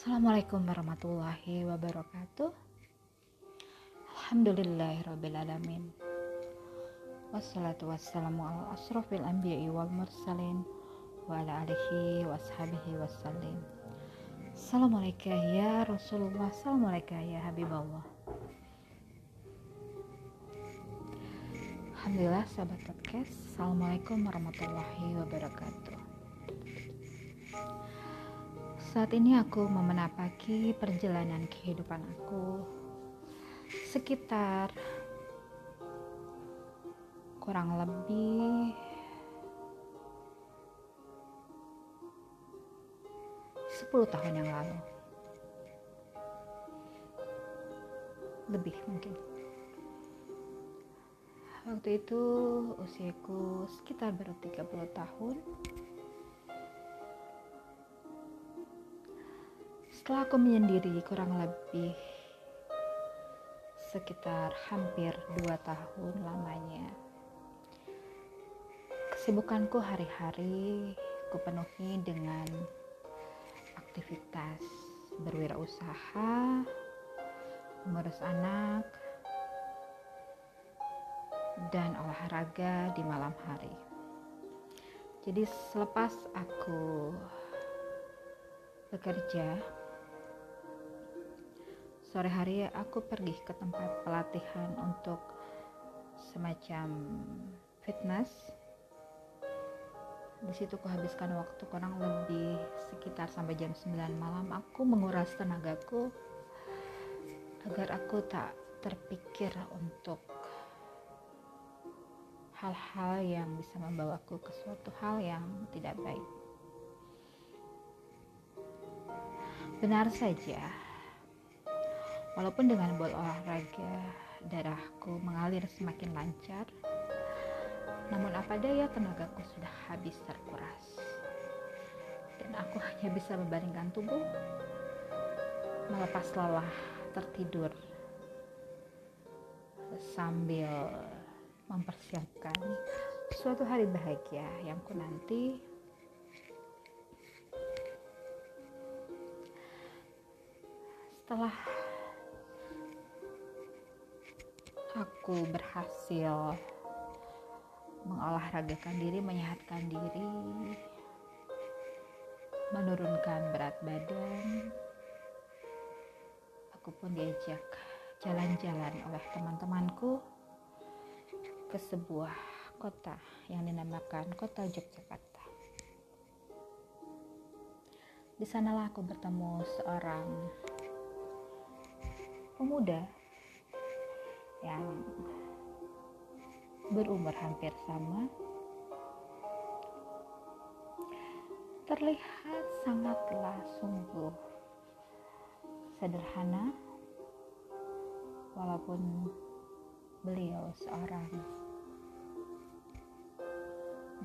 Assalamualaikum warahmatullahi wabarakatuh. Alhamdulillahirrabbilalamin Wassalatu wassalamu ala asrafil anbiya'i wal mursalin Wa ala alihi wa ashabihi wassalim Assalamualaikum ya Rasulullah Assalamualaikum ya Habibullah. Alhamdulillah sahabat podcast. Assalamualaikum warahmatullahi wabarakatuh saat ini aku memenapaki perjalanan kehidupan aku. Sekitar kurang lebih sepuluh tahun yang lalu. Lebih mungkin. Waktu itu usiaku sekitar baru 30 tahun Setelah aku menyendiri kurang lebih sekitar hampir dua tahun lamanya, kesibukanku hari-hari kupenuhi dengan aktivitas berwirausaha, mengurus anak, dan olahraga di malam hari. Jadi selepas aku bekerja sore hari aku pergi ke tempat pelatihan untuk semacam fitness. Di situ aku habiskan waktu kurang lebih sekitar sampai jam 9 malam. Aku menguras tenagaku agar aku tak terpikir untuk hal-hal yang bisa membawaku ke suatu hal yang tidak baik. Benar saja Walaupun dengan olahraga darahku mengalir semakin lancar, namun apa daya tenagaku sudah habis terkuras. Dan aku hanya bisa membaringkan tubuh, melepas lelah, tertidur sambil mempersiapkan suatu hari bahagia yang ku nanti setelah aku berhasil mengolahragakan diri, menyehatkan diri, menurunkan berat badan. Aku pun diajak jalan-jalan oleh teman-temanku ke sebuah kota yang dinamakan Kota Yogyakarta. Di sanalah aku bertemu seorang pemuda yang berumur hampir sama terlihat sangatlah sungguh sederhana walaupun beliau seorang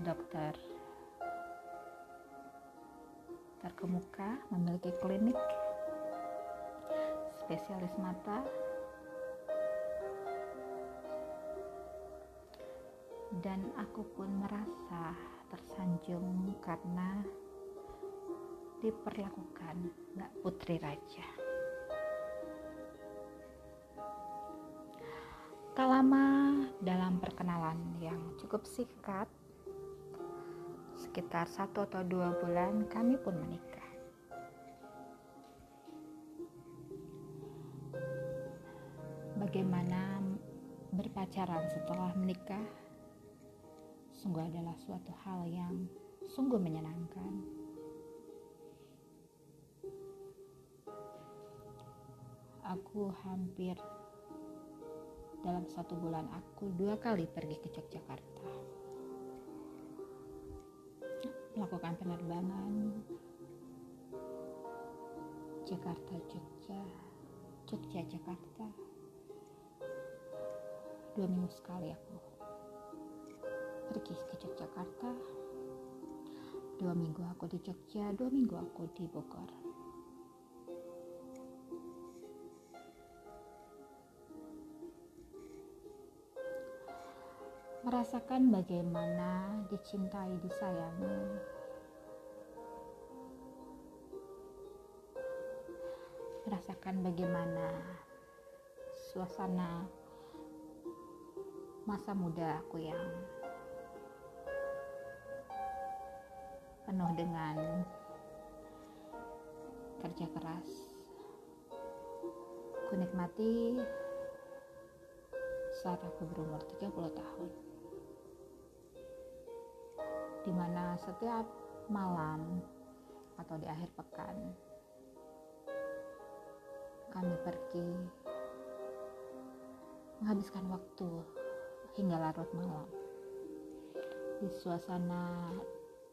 dokter terkemuka memiliki klinik spesialis mata dan aku pun merasa tersanjung karena diperlakukan Mbak Putri Raja. Tak lama dalam perkenalan yang cukup singkat, sekitar satu atau dua bulan kami pun menikah. Bagaimana berpacaran setelah menikah? Sungguh adalah suatu hal yang sungguh menyenangkan. Aku hampir dalam satu bulan aku dua kali pergi ke Yogyakarta melakukan penerbangan Jakarta Jogja Jogja Jakarta dua minggu sekali aku pergi ke Yogyakarta. Dua minggu aku di Jogja dua minggu aku di Bogor. Merasakan bagaimana dicintai disayangi. Merasakan bagaimana suasana masa muda aku yang penuh dengan kerja keras. Aku nikmati saat aku berumur 30 tahun. Di mana setiap malam atau di akhir pekan kami pergi menghabiskan waktu hingga larut malam. Di suasana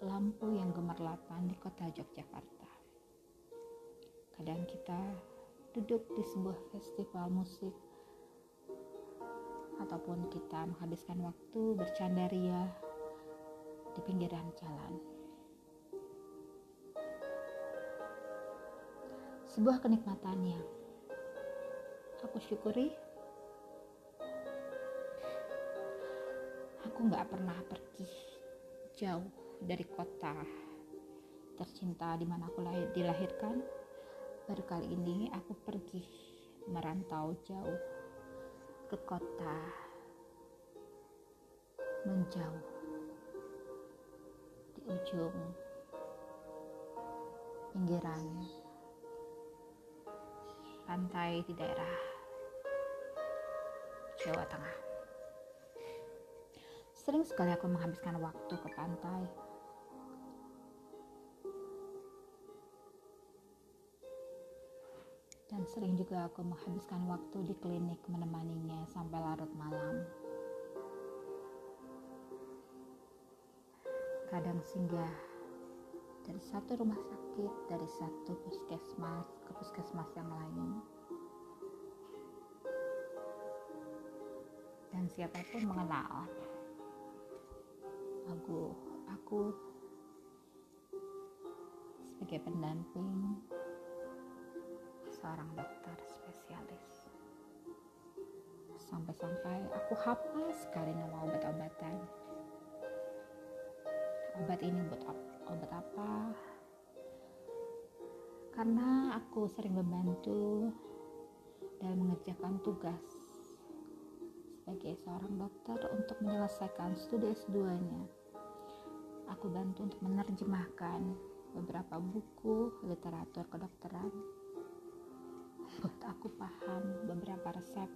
lampu gemerlapan di kota Yogyakarta. Kadang kita duduk di sebuah festival musik ataupun kita menghabiskan waktu bercanda ria di pinggiran jalan. Sebuah kenikmatan yang aku syukuri. Aku nggak pernah pergi jauh dari kota tercinta di mana aku lahir, dilahirkan. Baru kali ini aku pergi merantau jauh ke kota menjauh di ujung pinggiran pantai di daerah Jawa Tengah. Sering sekali aku menghabiskan waktu ke pantai dan sering juga aku menghabiskan waktu di klinik menemaninya sampai larut malam. Kadang singgah dari satu rumah sakit, dari satu puskesmas ke puskesmas yang lain. Dan siapa pun mengenal aku, aku sebagai pendamping seorang dokter spesialis. Sampai-sampai aku hafal sekali nama obat-obatan. Obat ini buat obat apa? Karena aku sering membantu dan mengerjakan tugas sebagai seorang dokter untuk menyelesaikan studi S2-nya. Aku bantu untuk menerjemahkan beberapa buku literatur kedokteran aku paham beberapa resep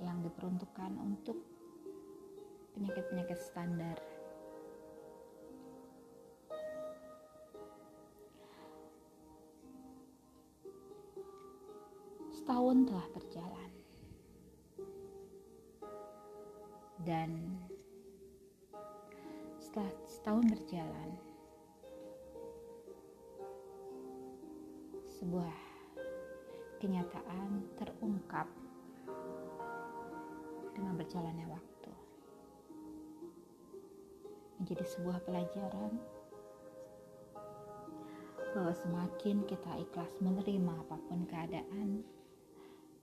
yang diperuntukkan untuk penyakit-penyakit standar. Setahun telah berjalan. Dan setelah setahun berjalan, sebuah kenyataan terungkap dengan berjalannya waktu. Menjadi sebuah pelajaran bahwa semakin kita ikhlas menerima apa pun keadaan,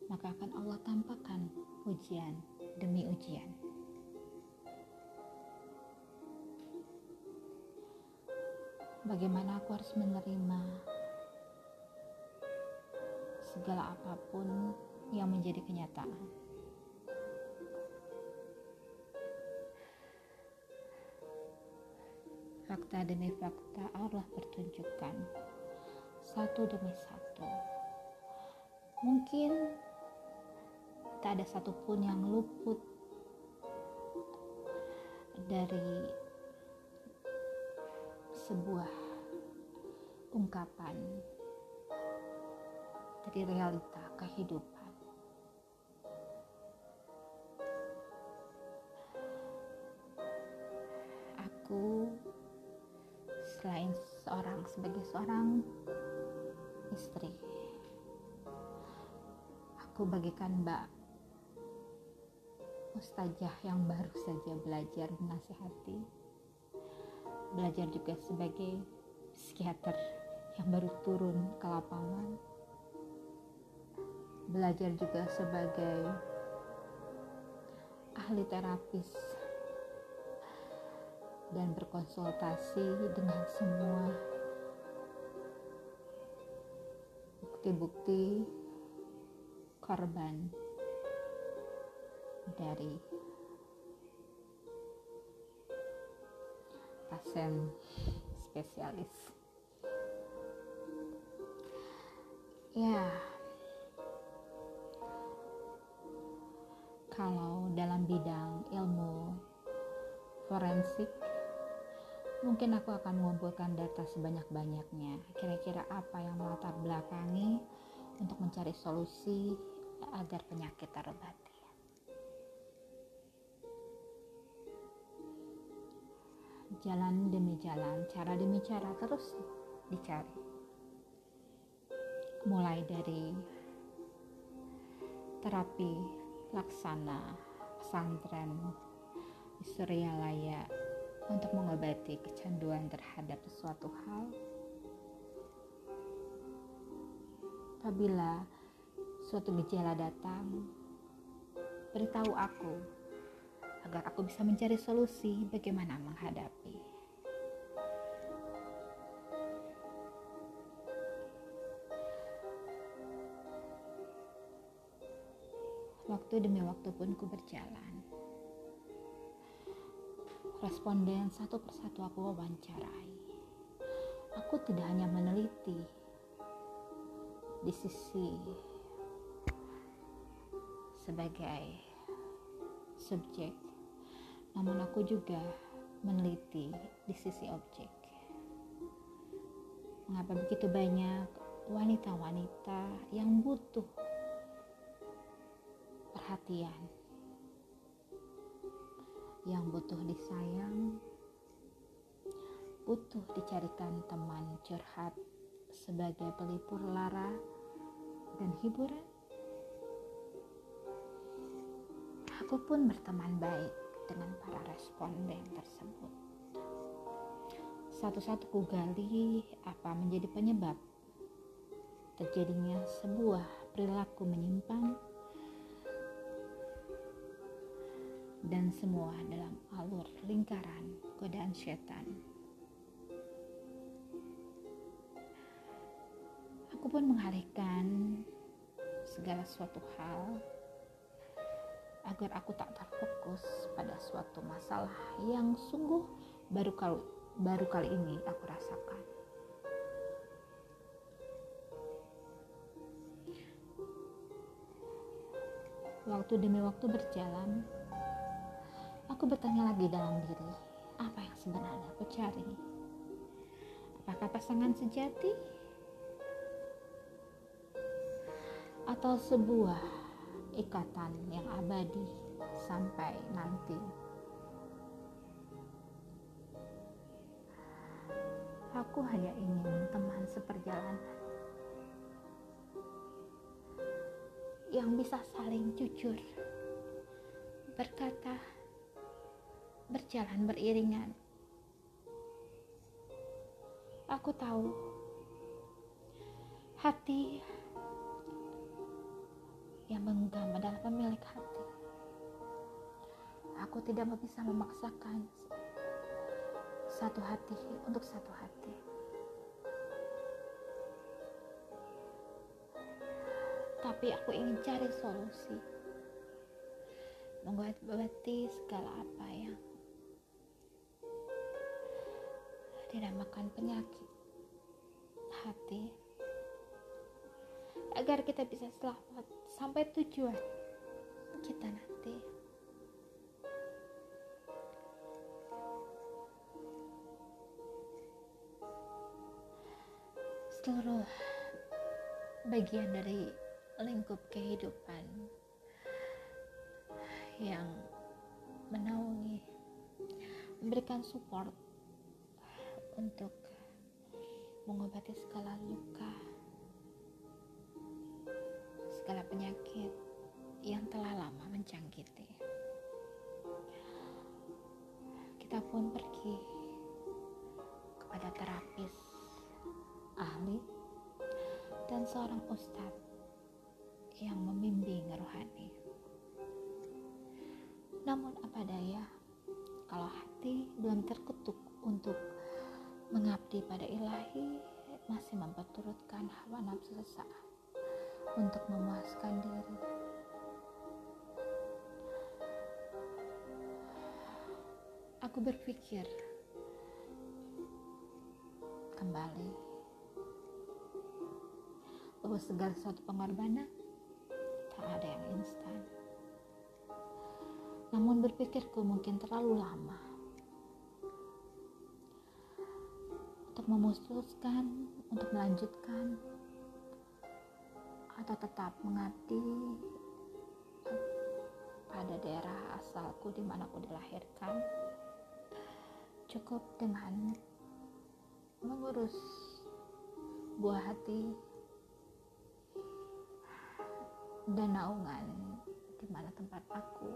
maka akan Allah tampakkan ujian demi ujian. Bagaimana aku harus menerima segala apa pun yang menjadi kenyataan. Fakta demi fakta Allah pertunjukkan satu demi satu. Mungkin tak ada satupun yang luput dari sebuah ungkapan dari realita kehidupan. Aku selain seorang sebagai seorang istri, aku bagikan Mbak Mustajah yang baru saja belajar menasihati, belajar juga sebagai psikiater yang baru turun ke lapangan belajar juga sebagai ahli terapis dan berkonsultasi dengan semua bukti-bukti korban dari pasien spesialis. Ya kalau bidang ilmu forensik mungkin aku akan mengumpulkan data sebanyak-banyaknya. Kira-kira apa yang melatar belakangi untuk mencari solusi agar penyakit terobati? Jalan demi jalan cara demi cara terus dicari. Mulai dari terapi laksana pesantren Suryalaya untuk mengobati kecanduan terhadap sesuatu hal. Apabila suatu gejala datang, beritahu aku agar aku bisa mencari solusi bagaimana menghadapi. Waktu demi waktu pun ku berjalan responden satu persatu aku wawancarai. Aku tidak hanya meneliti di sisi sebagai subjek, namun aku juga meneliti di sisi objek. Mengapa begitu banyak wanita-wanita yang butuh perhatian yang butuh disayang, butuh dicarikan teman curhat sebagai pelipur lara dan hiburan. Aku pun berteman baik dengan para responden tersebut. Satu-satu ku gali apa menjadi penyebab terjadinya sebuah perilaku menyimpang dan semua dalam alur lingkaran godaan setan. Aku pun mengalihkan segala suatu hal agar aku tak terfokus pada suatu masalah yang sungguh baru kali, baru kali ini aku rasakan. Waktu demi waktu berjalan, Aku bertanya lagi dalam diri, apa yang sebenarnya aku cari? Apakah pasangan sejati? Atau sebuah ikatan yang abadi sampai nanti? Aku hanya ingin teman seperjalanan yang bisa saling jujur berkata berjalan beriringan. Aku tahu hati yang menggenggam adalah pemilik hati. Aku tidak bisa memaksakan satu hati untuk satu hati. Tapi aku ingin cari solusi mengobati segala apa yang dinamakan penyakit. Hati. Agar kita bisa selamat sampai tujuan kita nanti. Seluruh bagian dari lingkup kehidupan yang menaungi memberikan support untuk mengobati segala luka, segala penyakit yang telah lama mencangkiti. Kita pun pergi kepada terapis ahli dan seorang ustadz yang membimbing rohani. Namun apa daya kalau hati belum terkutuk untuk mengabdi pada ilahi masih memperturutkan hawa nafsu sesaat. untuk memuaskan diri. Aku berpikir kembali bahwa segala suatu pengorbanan tak ada yang instan. Namun berpikirku mungkin terlalu lama memutuskan, untuk melanjutkan, atau tetap mengabdi pada daerah asalku di mana aku dilahirkan. Cukup dengan mengurus buah hati dan naungan di mana tempat aku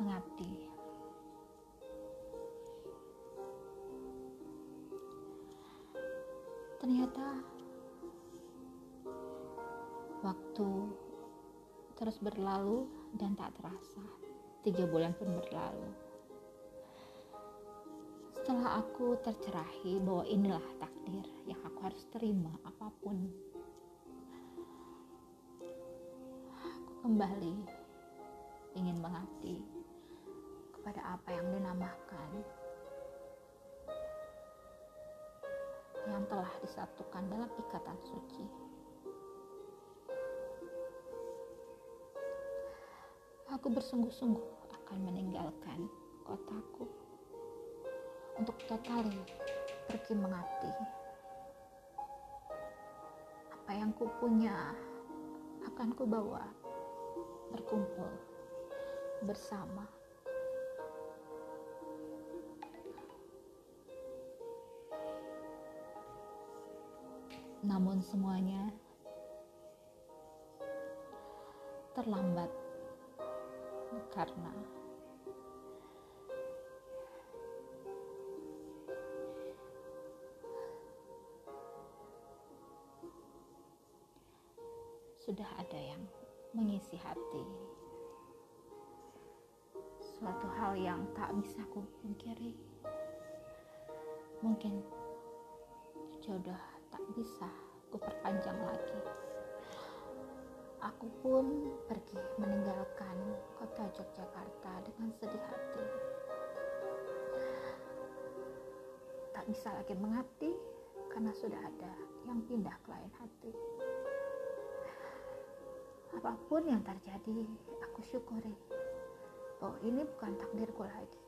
mengabdi. Ternyata waktu terus berlalu dan tak terasa. Tiga bulan pun berlalu. Setelah aku tercerahi bahwa inilah takdir yang aku harus terima apa pun. Aku kembali ingin mengabdi kepada apa yang dinamakan yang telah disatukan dalam ikatan suci aku bersungguh-sungguh akan meninggalkan kotaku untuk totali pergi mengabdi. Apa yang ku punya akan ku bawa berkumpul bersama. Namun semuanya terlambat karena sudah ada yang mengisi hati. Suatu hal yang tak bisa ku pungkiri. Mungkin jodoh bisa ku perpanjang lagi. Aku pun pergi meninggalkan kota Yogyakarta dengan sedih hati. Tak bisa lagi mengabdi karena sudah ada yang pindah ke lain hati. Apa pun yang terjadi, aku syukuri bahwa ini bukan takdirku lagi.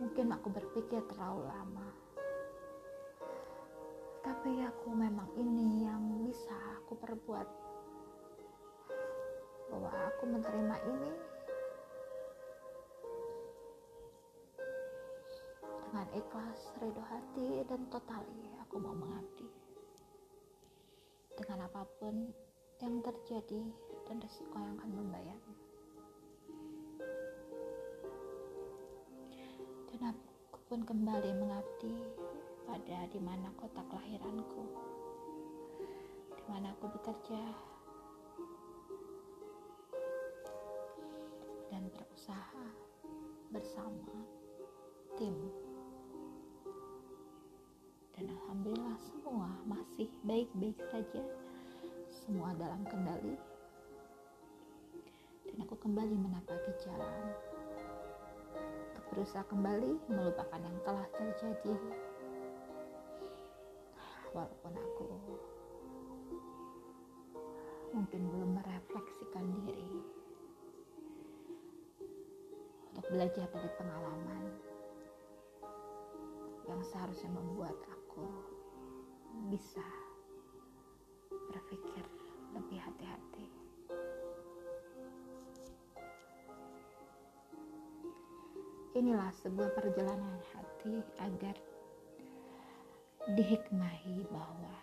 Mungkin aku berpikir terlalu lama. Tapi aku memang ini yang bisa aku perbuat. Bahwa aku menerima ini dengan ikhlas, ridho hati, dan totali aku mau mengabdi dengan apa pun yang terjadi dan resiko yang akan membayarnya. Dan aku pun kembali mengabdi pada di mana kota kelahiranku, di mana aku bekerja dan berusaha bersama tim. Dan alhamdulillah semua masih baik-baik saja semua dalam kendali. Dan aku kembali menapaki jalan. Untuk berusaha kembali melupakan yang telah terjadi walaupun aku mungkin belum merefleksikan diri untuk belajar dari pengalaman yang seharusnya membuat aku bisa berpikir lebih hati-hati. Inilah sebuah perjalanan hati agar dihikmahi bahwa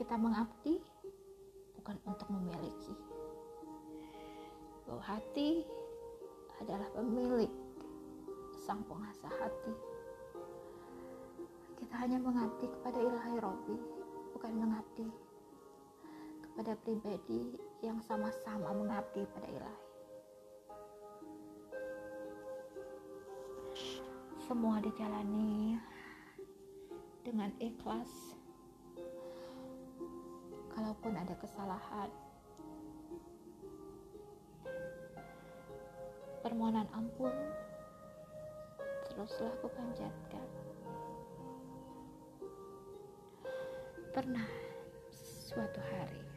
kita mengabdi bukan untuk memiliki bahwa hati adalah pemilik sang pengasah hati. Kita hanya mengabdi kepada ilahi Robi, bukan mengabdi kepada pribadi yang sama-sama mengabdi pada ilahi. semua dijalani dengan ikhlas kalaupun ada kesalahan permohonan ampun teruslah aku panjatkan pernah suatu hari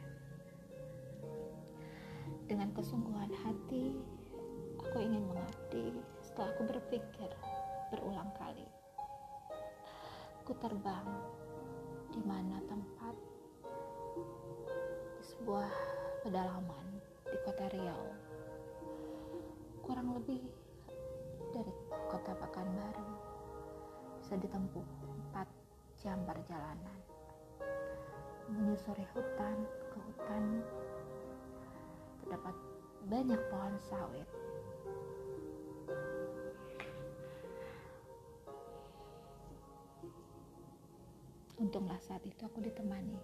dengan kesungguhan hati aku ingin mengabdi setelah aku berpikir berulang kali aku terbang di mana tempat? Di sebuah pedalaman di kota Riau. Kurang lebih dari kota Pekanbaru bisa ditempuh 4 jam perjalanan. Menyusuri hutan ke hutan terdapat banyak pohon sawit untunglah saat itu aku ditemani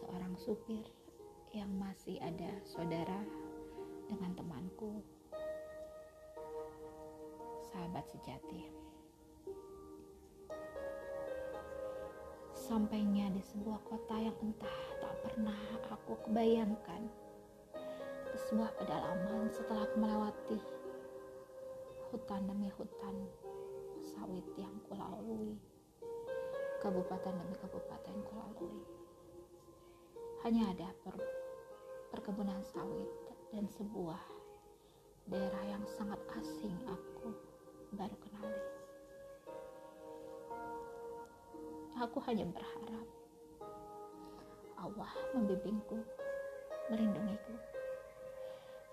seorang supir yang masih ada saudara dengan temanku sahabat sejati. Sampainya di sebuah kota yang entah tak pernah aku kebayangkan. Sebuah pedalaman setelah melewati hutan demi hutan sawit yang kulalui. Kabupaten demi kabupaten kulalui. Hanya ada per perkebunan sawit dan sebuah daerah yang sangat asing aku baru kenali. Aku hanya berharap Allah membimbingku, melindungiku.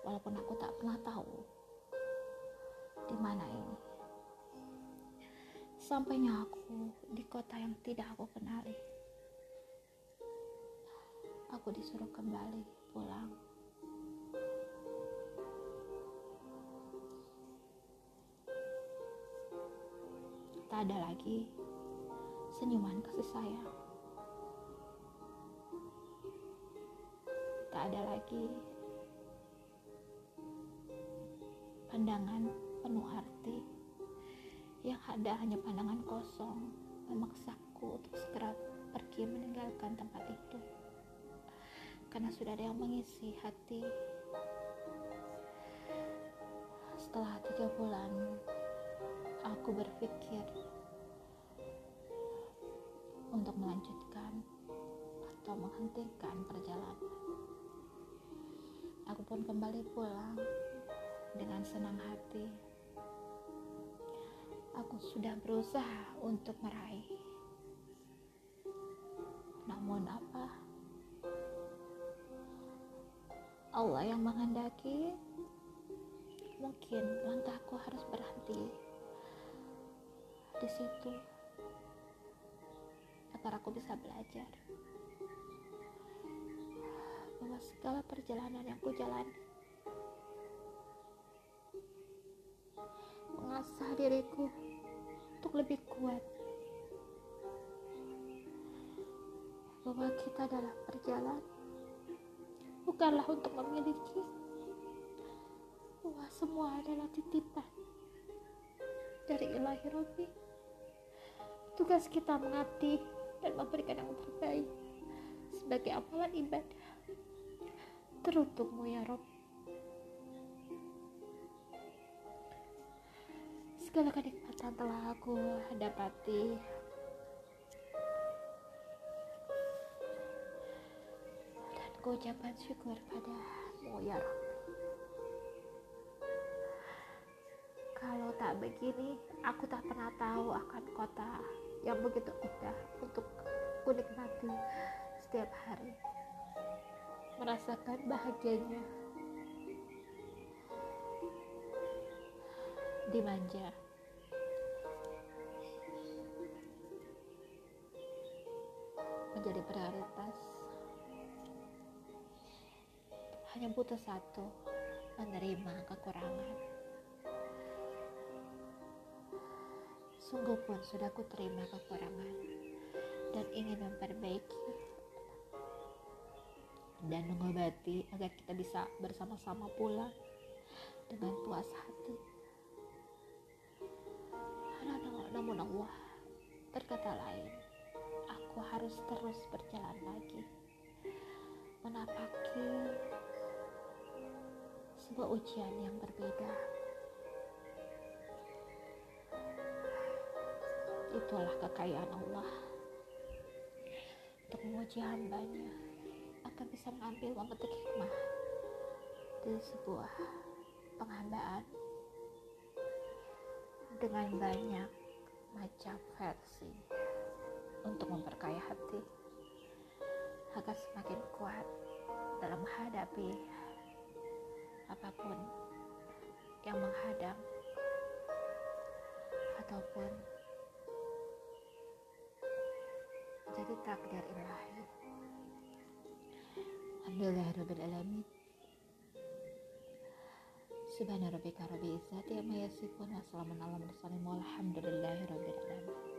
Walaupun aku tak pernah tahu di mana ini. Sampainya aku di kota yang tidak aku kenali. Aku disuruh kembali pulang. tak ada lagi senyuman kasih sayang. Tak ada lagi pandangan penuh arti yang ada hanya pandangan kosong memaksaku untuk segera pergi meninggalkan tempat itu. Karena sudah ada yang mengisi hati. Setelah tiga bulan aku berpikir untuk melanjutkan atau menghentikan perjalanan. Aku pun kembali pulang dengan senang hati. Aku sudah berusaha untuk meraih. Namun apa? Allah yang menghendaki mungkin langkahku harus berhenti di situ agar aku bisa belajar bahwa segala perjalanan yang ku jalani mengasah diriku untuk lebih kuat. Bahwa kita dalam perjalanan bukanlah untuk memiliki bahwa semua adalah titipan dari ilahi Rabbi. Tugas kita mengabdi dan memberikan yang terbaik sebagai amalan ibadah. Teruntukmu ya Rob. Segala kenikmatan telah aku dapati. Dan ku ucapkan syukur padamu ya Rob. Kalau tak begini, aku tak pernah tahu akan kota yang begitu indah untuk kunikmati setiap hari. Merasakan bahagianya. Dimanja menjadi prioritas. Hanya butuh satu menerima kekurangan. Sungguh pun sudah ku terima kekurangan dan ingin memperbaiki dan mengobati agar kita bisa bersama-sama pulang dengan puas hati. namun Allah berkata lain harus terus berjalan lagi. Menapaki sebuah ujian yang berbeda. Itulah kekayaan Allah. Untuk menguji hambanya akan bisa mengambil memetik hikmah dari sebuah penghambaan dengan banyak macam versi untuk memperkaya hati agar semakin kuat dalam menghadapi apa pun yang menghadang ataupun menjadi takdir ilahi. Alhamdulillahirrahmanirrahim. Subhana rabbika rabbil izzati amma yasifun wa salamun ala mursalin walhamdulillahi rabbil